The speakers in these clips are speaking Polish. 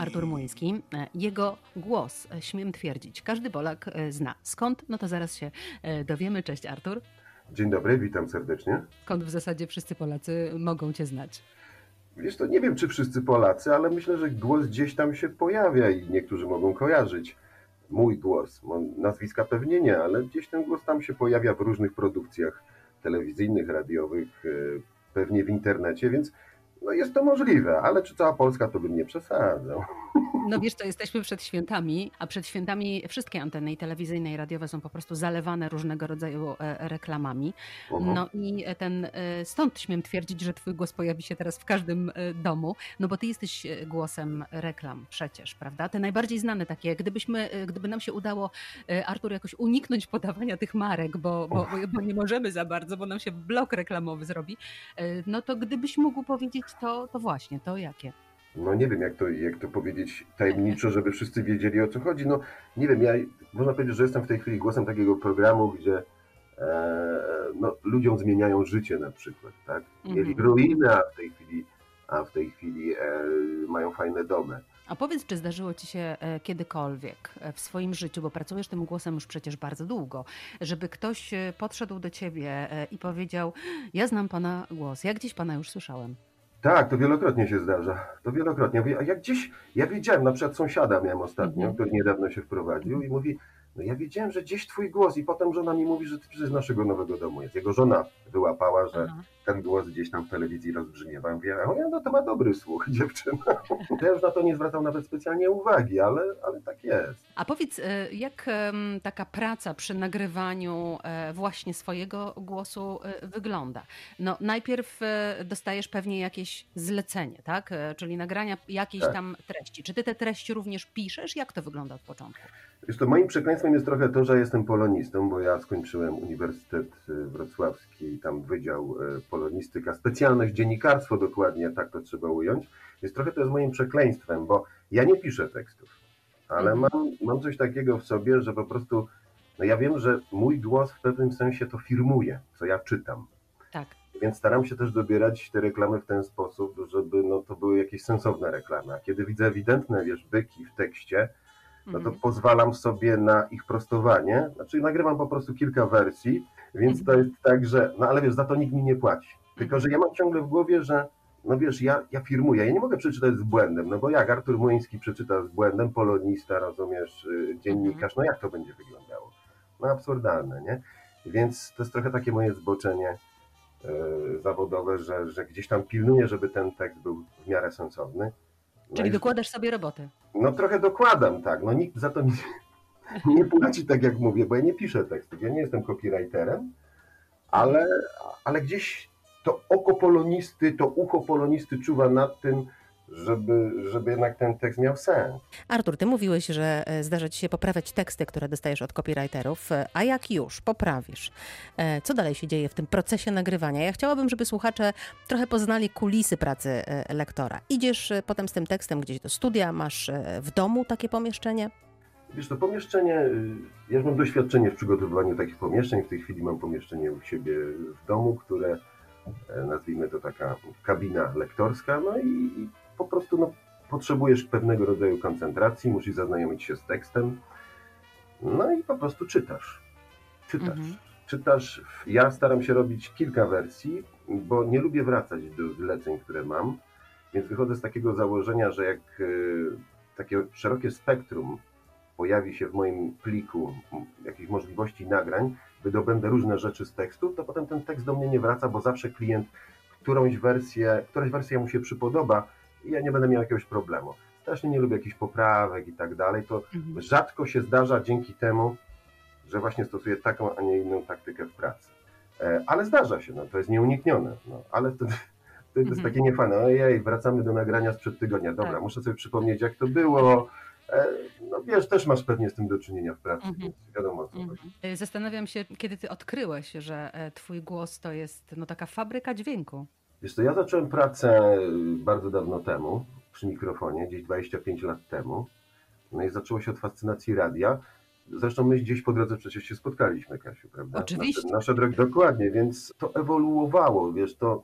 Artur Młyński. E, Jego głos, e, śmiem twierdzić, każdy Polak e, zna. Skąd? No to zaraz się dowiemy. Cześć Artur. Dzień dobry, witam serdecznie. Skąd w zasadzie wszyscy Polacy mogą Cię znać? Wiesz, to nie wiem, czy wszyscy Polacy, ale myślę, że głos gdzieś tam się pojawia i niektórzy mogą kojarzyć. Mój głos, nazwiska pewnie nie, ale gdzieś ten głos tam się pojawia w różnych produkcjach telewizyjnych, radiowych, pewnie w internecie, więc no jest to możliwe, ale czy cała Polska to bym nie przesadzał. No wiesz, to jesteśmy przed świętami, a przed świętami wszystkie anteny i telewizyjne i radiowe są po prostu zalewane różnego rodzaju e, reklamami. Mhm. No i ten, e, stąd śmiem twierdzić, że twój głos pojawi się teraz w każdym e, domu, no bo ty jesteś głosem reklam przecież, prawda? Te najbardziej znane takie, gdybyśmy, gdyby nam się udało, Artur, jakoś uniknąć podawania tych marek, bo, bo, bo, nie możemy za bardzo, bo nam się blok reklamowy zrobi, no to gdybyś mógł powiedzieć to, to właśnie, to jakie? No nie wiem, jak to, jak to powiedzieć tajemniczo, żeby wszyscy wiedzieli o co chodzi. No nie wiem, ja można powiedzieć, że jestem w tej chwili głosem takiego programu, gdzie e, no, ludziom zmieniają życie na przykład, tak? Mieli Mhm. ruinę, a w tej chwili, a w tej chwili e, mają fajne domy. A powiedz, czy zdarzyło ci się e, kiedykolwiek e, w swoim życiu, bo pracujesz tym głosem już przecież bardzo długo, żeby ktoś e, podszedł do ciebie i powiedział: Ja znam pana głos, ja gdzieś pana już słyszałem. Tak, to wielokrotnie się zdarza. To wielokrotnie. Mówię, a jak gdzieś, ja wiedziałem, na przykład sąsiada miałem ostatnio, Mhm. który niedawno się wprowadził i mówi, no ja wiedziałem, że gdzieś twój głos i potem żona mi mówi, że ty z naszego nowego domu jest. Jego żona wyłapała, że Aha. ten głos gdzieś tam w telewizji rozbrzmiewa. Ja Mówię, ja, no to ma dobry słuch, dziewczyna. Ja już na to nie zwracam nawet specjalnie uwagi, ale, ale tak jest. A powiedz, e, jak taka praca przy nagrywaniu e, właśnie swojego głosu e, wygląda? No, najpierw dostajesz pewnie jakieś zlecenie, tak? Czyli nagrania jakiejś Tak. tam treści. Czy ty te treści również piszesz? Jak to wygląda od początku? Wiesz to moim przekleństwem jest trochę to, że jestem polonistą, bo ja skończyłem Uniwersytet y, Wrocławski, tam Wydział y, Polonistyka, specjalność dziennikarstwo dokładnie, tak to trzeba ująć. Więc trochę to jest moim przekleństwem, bo ja nie piszę tekstów, ale Mhm. mam, mam coś takiego w sobie, że po prostu, no ja wiem, że mój głos w pewnym sensie to firmuje, co ja czytam. Tak. Więc staram się też dobierać te reklamy w ten sposób, żeby no, to były jakieś sensowne reklamy. A kiedy widzę ewidentne, wiesz, byki w tekście, no to Mhm. pozwalam sobie na ich prostowanie. Znaczy nagrywam po prostu kilka wersji, więc to Mhm. jest tak, że, no ale wiesz, za to nikt mi nie płaci. Tylko, że ja mam ciągle w głowie, że no wiesz, ja, ja firmuję, ja nie mogę przeczytać z błędem, no bo jak Artur Młyński przeczyta z błędem, polonista, rozumiesz, y, dziennikarz, no jak to będzie wyglądało? No absurdalne, nie? Więc to jest trochę takie moje zboczenie y, zawodowe, że, że gdzieś tam pilnuję, żeby ten tekst był w miarę sensowny. No Czyli i- dokładasz sobie roboty. no trochę dokładam, tak. No nikt za to mi nie płaci, tak jak mówię, bo ja nie piszę tekstów. Ja nie jestem copywriterem, ale, ale gdzieś to oko polonisty, to ucho polonisty czuwa nad tym, żeby, żeby jednak ten tekst miał sens. Artur, ty mówiłeś, że e, zdarza ci się poprawiać teksty, które dostajesz od copywriterów, e, a jak już poprawisz, e, co dalej się dzieje w tym procesie nagrywania? Ja chciałabym, żeby słuchacze trochę poznali kulisy pracy lektora. Idziesz potem z tym tekstem gdzieś do studia, masz w domu takie pomieszczenie? Wiesz, to pomieszczenie, ja już mam doświadczenie w przygotowywaniu takich pomieszczeń. W tej chwili mam pomieszczenie u siebie w domu, które nazwijmy to taka kabina lektorska, no i, prostu no, potrzebujesz pewnego rodzaju koncentracji, musisz zaznajomić się z tekstem, no i po prostu czytasz. Czytasz. Mhm. Czytasz. Ja staram się robić kilka wersji, bo nie lubię wracać do zleceń, które mam, więc wychodzę z takiego założenia, że jak e, takie szerokie spektrum pojawi się w moim pliku jakichś możliwości nagrań, wydobędę różne rzeczy z tekstu, to potem ten tekst do mnie nie wraca, bo zawsze klient którąś wersję, któraś wersja mu się przypodoba i ja nie będę miał jakiegoś problemu. Strasznie nie lubię jakichś poprawek i tak dalej. To rzadko się zdarza dzięki temu, że właśnie stosuję taką, a nie inną taktykę w pracy. E, Ale zdarza się, no, to jest nieuniknione. No, ale wtedy, wtedy to jest Mhm. takie niefajne. Ojej, wracamy do nagrania sprzed tygodnia. Dobra, Tak. muszę sobie przypomnieć, jak to było. E, No wiesz, też masz pewnie z tym do czynienia w pracy, Mhm. więc wiadomo o co chodzi. Mhm. Zastanawiam się, kiedy ty odkryłeś, że twój głos to jest no, taka fabryka dźwięku. Wiesz co, ja zacząłem pracę y, bardzo dawno temu przy mikrofonie, gdzieś 25 lat temu. No i zaczęło się od fascynacji radia. Zresztą my gdzieś po drodze przecież się spotkaliśmy, Kasiu, prawda? Oczywiście. Nasze, nasze drogi, dokładnie, więc to ewoluowało, wiesz, to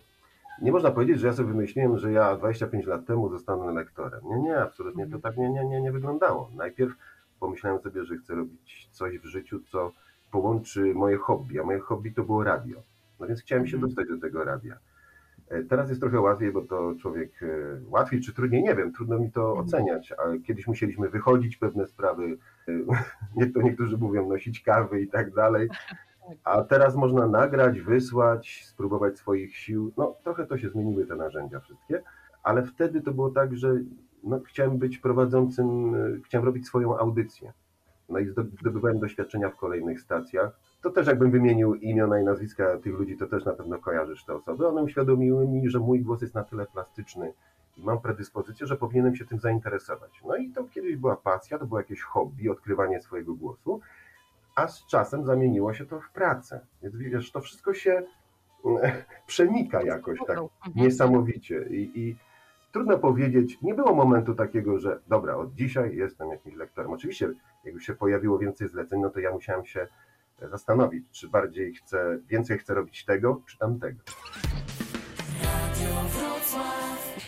nie można powiedzieć, że ja sobie wymyśliłem, że ja 25 lat temu zostanę lektorem. Nie, nie, absolutnie to tak nie, nie, nie, nie wyglądało. Najpierw pomyślałem sobie, że chcę robić coś w życiu, co połączy moje hobby, a moje hobby to było radio. No więc chciałem się Mhm. dostać do tego radia. E, Teraz jest trochę łatwiej, bo to człowiek e, łatwiej czy trudniej, nie wiem, trudno mi to Mhm. oceniać, ale kiedyś musieliśmy wychodzić pewne sprawy, e, nie to niektórzy mówią nosić kawy i tak dalej, a teraz można nagrać, wysłać, spróbować swoich sił. No trochę to się zmieniły te narzędzia wszystkie, ale wtedy to było tak, że no, chciałem być prowadzącym, e, chciałem robić swoją audycję. No i zdo- zdobywałem doświadczenia w kolejnych stacjach. To też jakbym wymienił imiona i nazwiska tych ludzi, to też na pewno kojarzysz te osoby. One uświadomiły mi, że mój głos jest na tyle plastyczny i mam predyspozycję, że powinienem się tym zainteresować. No i to kiedyś była pasja, to było jakieś hobby, odkrywanie swojego głosu, a z czasem zamieniło się to w pracę. Więc wiesz, to wszystko się mm, przenika jakoś tak Mhm. niesamowicie i, i trudno powiedzieć, nie było momentu takiego, że dobra, od dzisiaj jestem jakimś lektorem. Oczywiście, jak już się pojawiło więcej zleceń, no to ja musiałem się zastanowić, czy bardziej chcę, więcej chcę robić tego, czy tamtego.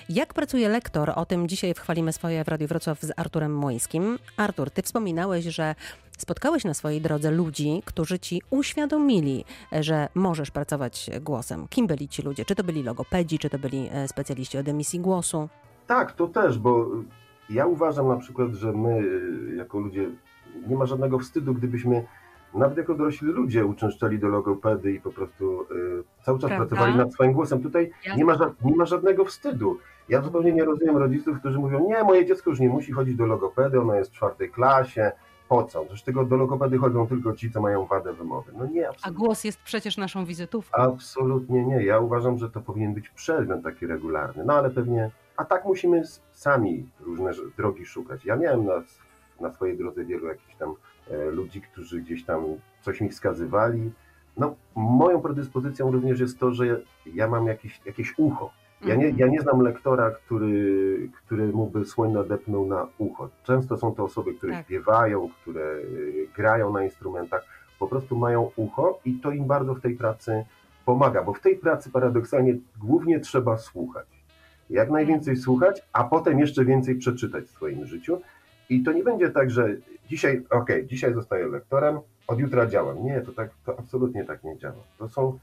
Jak pracuje lektor? O tym dzisiaj w Chwalimy Swoje w Radiu Wrocław z Arturem Młyńskim. Artur, ty wspominałeś, że spotkałeś na swojej drodze ludzi, którzy ci uświadomili, że możesz pracować głosem. Kim byli ci ludzie? Czy to byli logopedzi, czy to byli e, specjaliści od emisji głosu? Tak, to też, bo ja uważam na przykład, że my y, jako ludzie nie ma żadnego wstydu, gdybyśmy nawet jako dorośli ludzie uczęszczali do logopedy i po prostu y, cały czas Prawda? pracowali nad swoim głosem. Tutaj nie ma, ża- nie ma żadnego wstydu. Ja zupełnie nie rozumiem rodziców, którzy mówią, nie, moje dziecko już nie musi chodzić do logopedy, ono jest w czwartej klasie, po co? Przecież tego do logopedy chodzą tylko ci, co mają wadę wymowy. No nie, A absolutnie. głos jest przecież naszą wizytówką. Absolutnie nie. Ja uważam, że to powinien być przegląd taki regularny. No ale pewnie, a tak musimy sami różne drogi szukać. Ja miałem na, na swojej drodze wielu jakichś tam ludzi, którzy gdzieś tam coś mi wskazywali. No, moją predyspozycją również jest to, że ja mam jakieś, jakieś ucho. Ja nie, ja nie znam lektora, który, któremu by słoń nadepnął na ucho. Często są to osoby, które Tak. śpiewają, które y, grają na instrumentach, po prostu mają ucho i to im bardzo w tej pracy pomaga, bo w tej pracy paradoksalnie głównie trzeba słuchać. Jak najwięcej słuchać, a potem jeszcze więcej przeczytać w swoim życiu. I to nie będzie tak, że dzisiaj, okej, dzisiaj zostaję lektorem, od jutra działam. Nie, to tak, to absolutnie tak nie działa. To są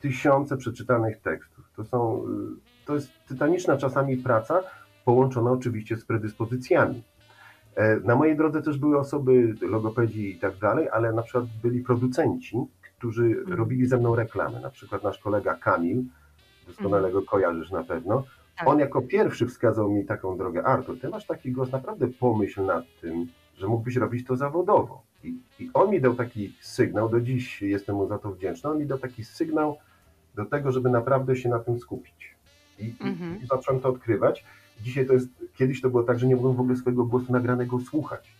tysiące przeczytanych tekstów. To są, y, to jest tytaniczna czasami praca, połączona oczywiście z predyspozycjami. E, Na mojej drodze też były osoby, logopedzi i tak dalej, ale na przykład byli producenci, którzy Mhm. robili ze mną reklamy. Na przykład nasz kolega Kamil, doskonale go kojarzysz na pewno. Tak. On jako pierwszy wskazał mi taką drogę. Artur, ty masz taki głos, naprawdę pomyśl nad tym, że mógłbyś robić to zawodowo. I, I on mi dał taki sygnał, do dziś jestem mu za to wdzięczny, on mi dał taki sygnał do tego, żeby naprawdę się na tym skupić. I, Mhm. i zacząłem to odkrywać. Dzisiaj to jest, kiedyś to było tak, że nie mogłem w ogóle swojego głosu nagranego słuchać.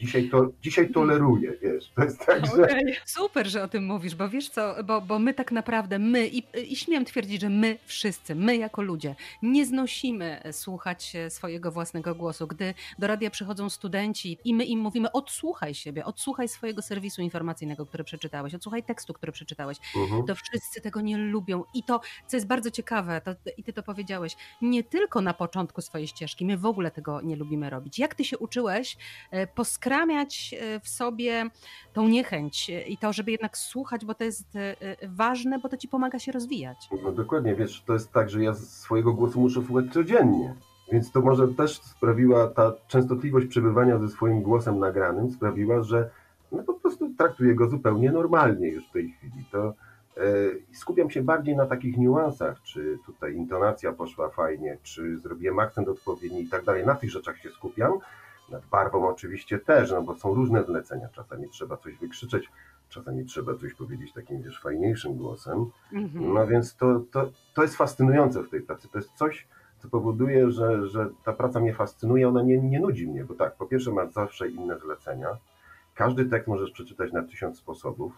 Dzisiaj, to, dzisiaj toleruję, wiesz. To jest tak, że. Super, że o tym mówisz, bo wiesz co, bo, bo my tak naprawdę, my i, i śmiem twierdzić, że my wszyscy, my jako ludzie, nie znosimy słuchać e, swojego własnego głosu. Gdy do radia przychodzą studenci i my im mówimy, odsłuchaj siebie, odsłuchaj swojego serwisu informacyjnego, który przeczytałeś, odsłuchaj tekstu, który przeczytałeś, Mhm. to wszyscy tego nie lubią. I to, co jest bardzo ciekawe, to, i ty to powiedziałeś, nie tylko na początku swojej ścieżki, my w ogóle tego nie lubimy robić. Jak ty się uczyłeś e, poskramiać e, w sobie tą niechęć i to, żeby jednak słuchać, bo to jest e, e, ważne, bo to ci pomaga się rozwijać. No dokładnie, wiesz, to jest tak, że ja swojego głosu muszę słuchać codziennie. Więc to może też sprawiła ta częstotliwość przebywania ze swoim głosem nagranym, sprawiła, że no po prostu traktuję go zupełnie normalnie już w tej chwili. To e, skupiam się bardziej na takich niuansach, czy tutaj intonacja poszła fajnie, czy zrobiłem akcent odpowiedni i tak dalej. Na tych rzeczach się skupiam. Nad barwą oczywiście też, no bo są różne zlecenia. Czasami trzeba coś wykrzyczeć, czasami trzeba coś powiedzieć takim, wiesz, fajniejszym głosem. Mhm. No więc to, to, to jest fascynujące w tej pracy. To jest coś, co powoduje, że, że ta praca mnie fascynuje, ona nie, nie nudzi mnie, bo tak, po pierwsze masz zawsze inne zlecenia. Każdy tekst możesz przeczytać na tysiąc sposobów.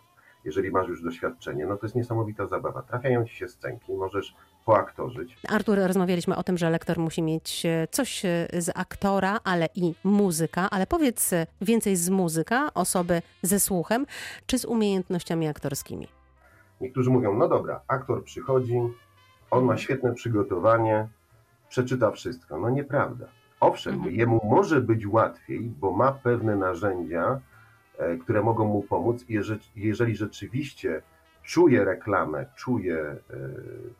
Jeżeli masz już doświadczenie, no to jest niesamowita zabawa. Trafiają ci się scenki, możesz poaktorzyć. Artur, rozmawialiśmy o tym, że lektor musi mieć e, coś e, z aktora, ale i muzyka. Ale powiedz e, więcej z muzyka, osoby ze słuchem, czy z umiejętnościami aktorskimi? Niektórzy mówią, no dobra, aktor przychodzi, on ma świetne przygotowanie, przeczyta wszystko. No nieprawda. Owszem, Mhm. jemu może być łatwiej, bo ma pewne narzędzia, które mogą mu pomóc. Jeżeli rzeczywiście czuje reklamę, czuje,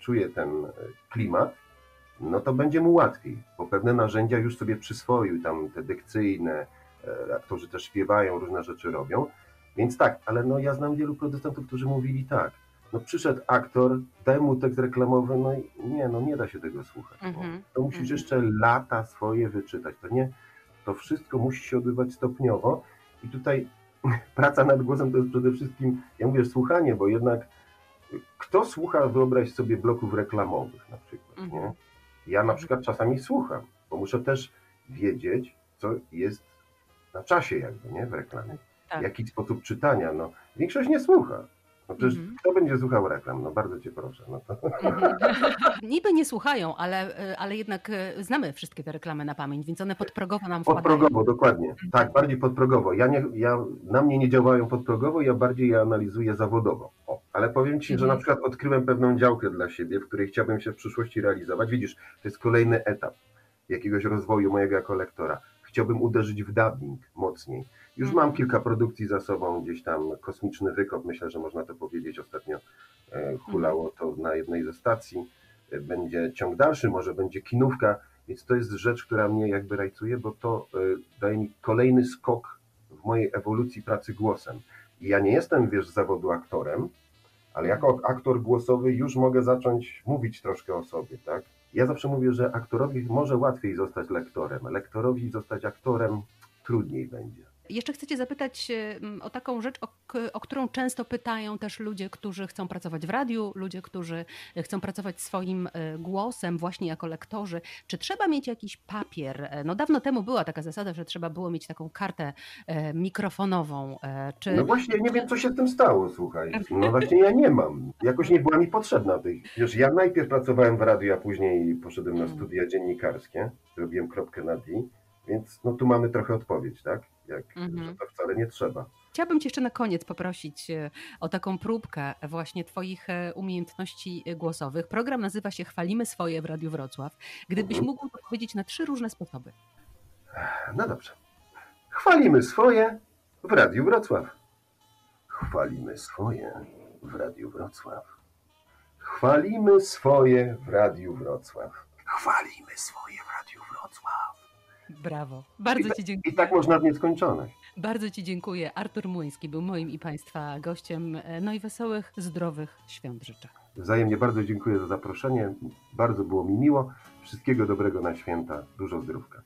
czuje ten e, klimat, no to będzie mu łatwiej, bo pewne narzędzia już sobie przyswoił, tam te dykcyjne, e, aktorzy też śpiewają, różne rzeczy robią. Więc tak, ale no ja znam wielu producentów, którzy mówili tak, no przyszedł aktor, daj mu tekst reklamowy, no i nie, no nie da się tego słuchać. bo Mhm, To musisz mhm. jeszcze lata swoje wyczytać. To nie, to wszystko musi się odbywać stopniowo i tutaj praca nad głosem to jest przede wszystkim, ja mówię słuchanie, bo jednak kto słucha, wyobraź sobie bloków reklamowych na przykład, nie? Mhm. Ja na przykład czasami słucham, bo muszę też wiedzieć, co jest na czasie jakby, nie, w reklamie. Tak. Jaki sposób czytania, no. Większość nie słucha. No przecież Mhm. kto będzie słuchał reklam? No bardzo cię proszę. No to... Mhm. Niby nie słuchają, ale, e, ale jednak e, znamy wszystkie te reklamy na pamięć, więc one podprogowo nam wpadają. Podprogowo, dokładnie. Tak, bardziej podprogowo. Ja nie, ja, na mnie nie działają podprogowo, ja bardziej je analizuję zawodowo. O, ale powiem Ci, że Mhm. na przykład odkryłem pewną działkę dla siebie, w której chciałbym się w przyszłości realizować. Widzisz, to jest kolejny etap jakiegoś rozwoju mojego jako lektora. Chciałbym uderzyć w dubbing mocniej. Już Mhm. mam kilka produkcji za sobą, gdzieś tam kosmiczny wykop, myślę, że można to powiedzieć. Ostatnio e, hulało to na jednej ze stacji. E, Będzie ciąg dalszy, może będzie kinówka, więc to jest rzecz, która mnie jakby rajcuje, bo to e, daje mi kolejny skok w mojej ewolucji pracy głosem. I ja nie jestem, wiesz, z zawodu aktorem, ale jako aktor głosowy już mogę zacząć mówić troszkę o sobie, tak? Ja zawsze mówię, że aktorowi może łatwiej zostać lektorem, lektorowi zostać aktorem trudniej będzie. Jeszcze chcę Cię zapytać e, o taką rzecz, o, o którą często pytają też ludzie, którzy chcą pracować w radiu, ludzie, którzy chcą pracować swoim e, głosem właśnie jako lektorzy. Czy trzeba mieć jakiś papier? E, No dawno temu była taka zasada, że trzeba było mieć taką kartę mikrofonową. Czy... No właśnie, nie wiem, co się z tym stało, słuchaj. No właśnie ja nie mam. Jakoś nie była mi potrzebna tej. Wiesz, ja najpierw pracowałem w radiu, a później poszedłem na Mm. studia dziennikarskie. Zrobiłem kropkę na D, więc no tu mamy trochę odpowiedź, tak? Jak, Mhm. że to wcale nie trzeba. Chciałabym Cię jeszcze na koniec poprosić e, o taką próbkę właśnie Twoich e, umiejętności e, głosowych. Program nazywa się Chwalimy swoje w Radiu Wrocław. Gdybyś Mhm. mógł to powiedzieć na trzy różne sposoby. No dobrze. Chwalimy swoje w Radiu Wrocław. Chwalimy swoje w Radiu Wrocław. Chwalimy swoje w Radiu Wrocław. Chwalimy swoje w Radiu Wrocław. Brawo. Bardzo I, Ci I dziękuję. tak można w nieskończoność. Bardzo Ci dziękuję. Artur Młyński był moim i Państwa gościem. E, No i wesołych, zdrowych świąt życzę. Wzajemnie bardzo dziękuję za zaproszenie. Bardzo było mi miło. Wszystkiego dobrego na święta. Dużo zdrówka.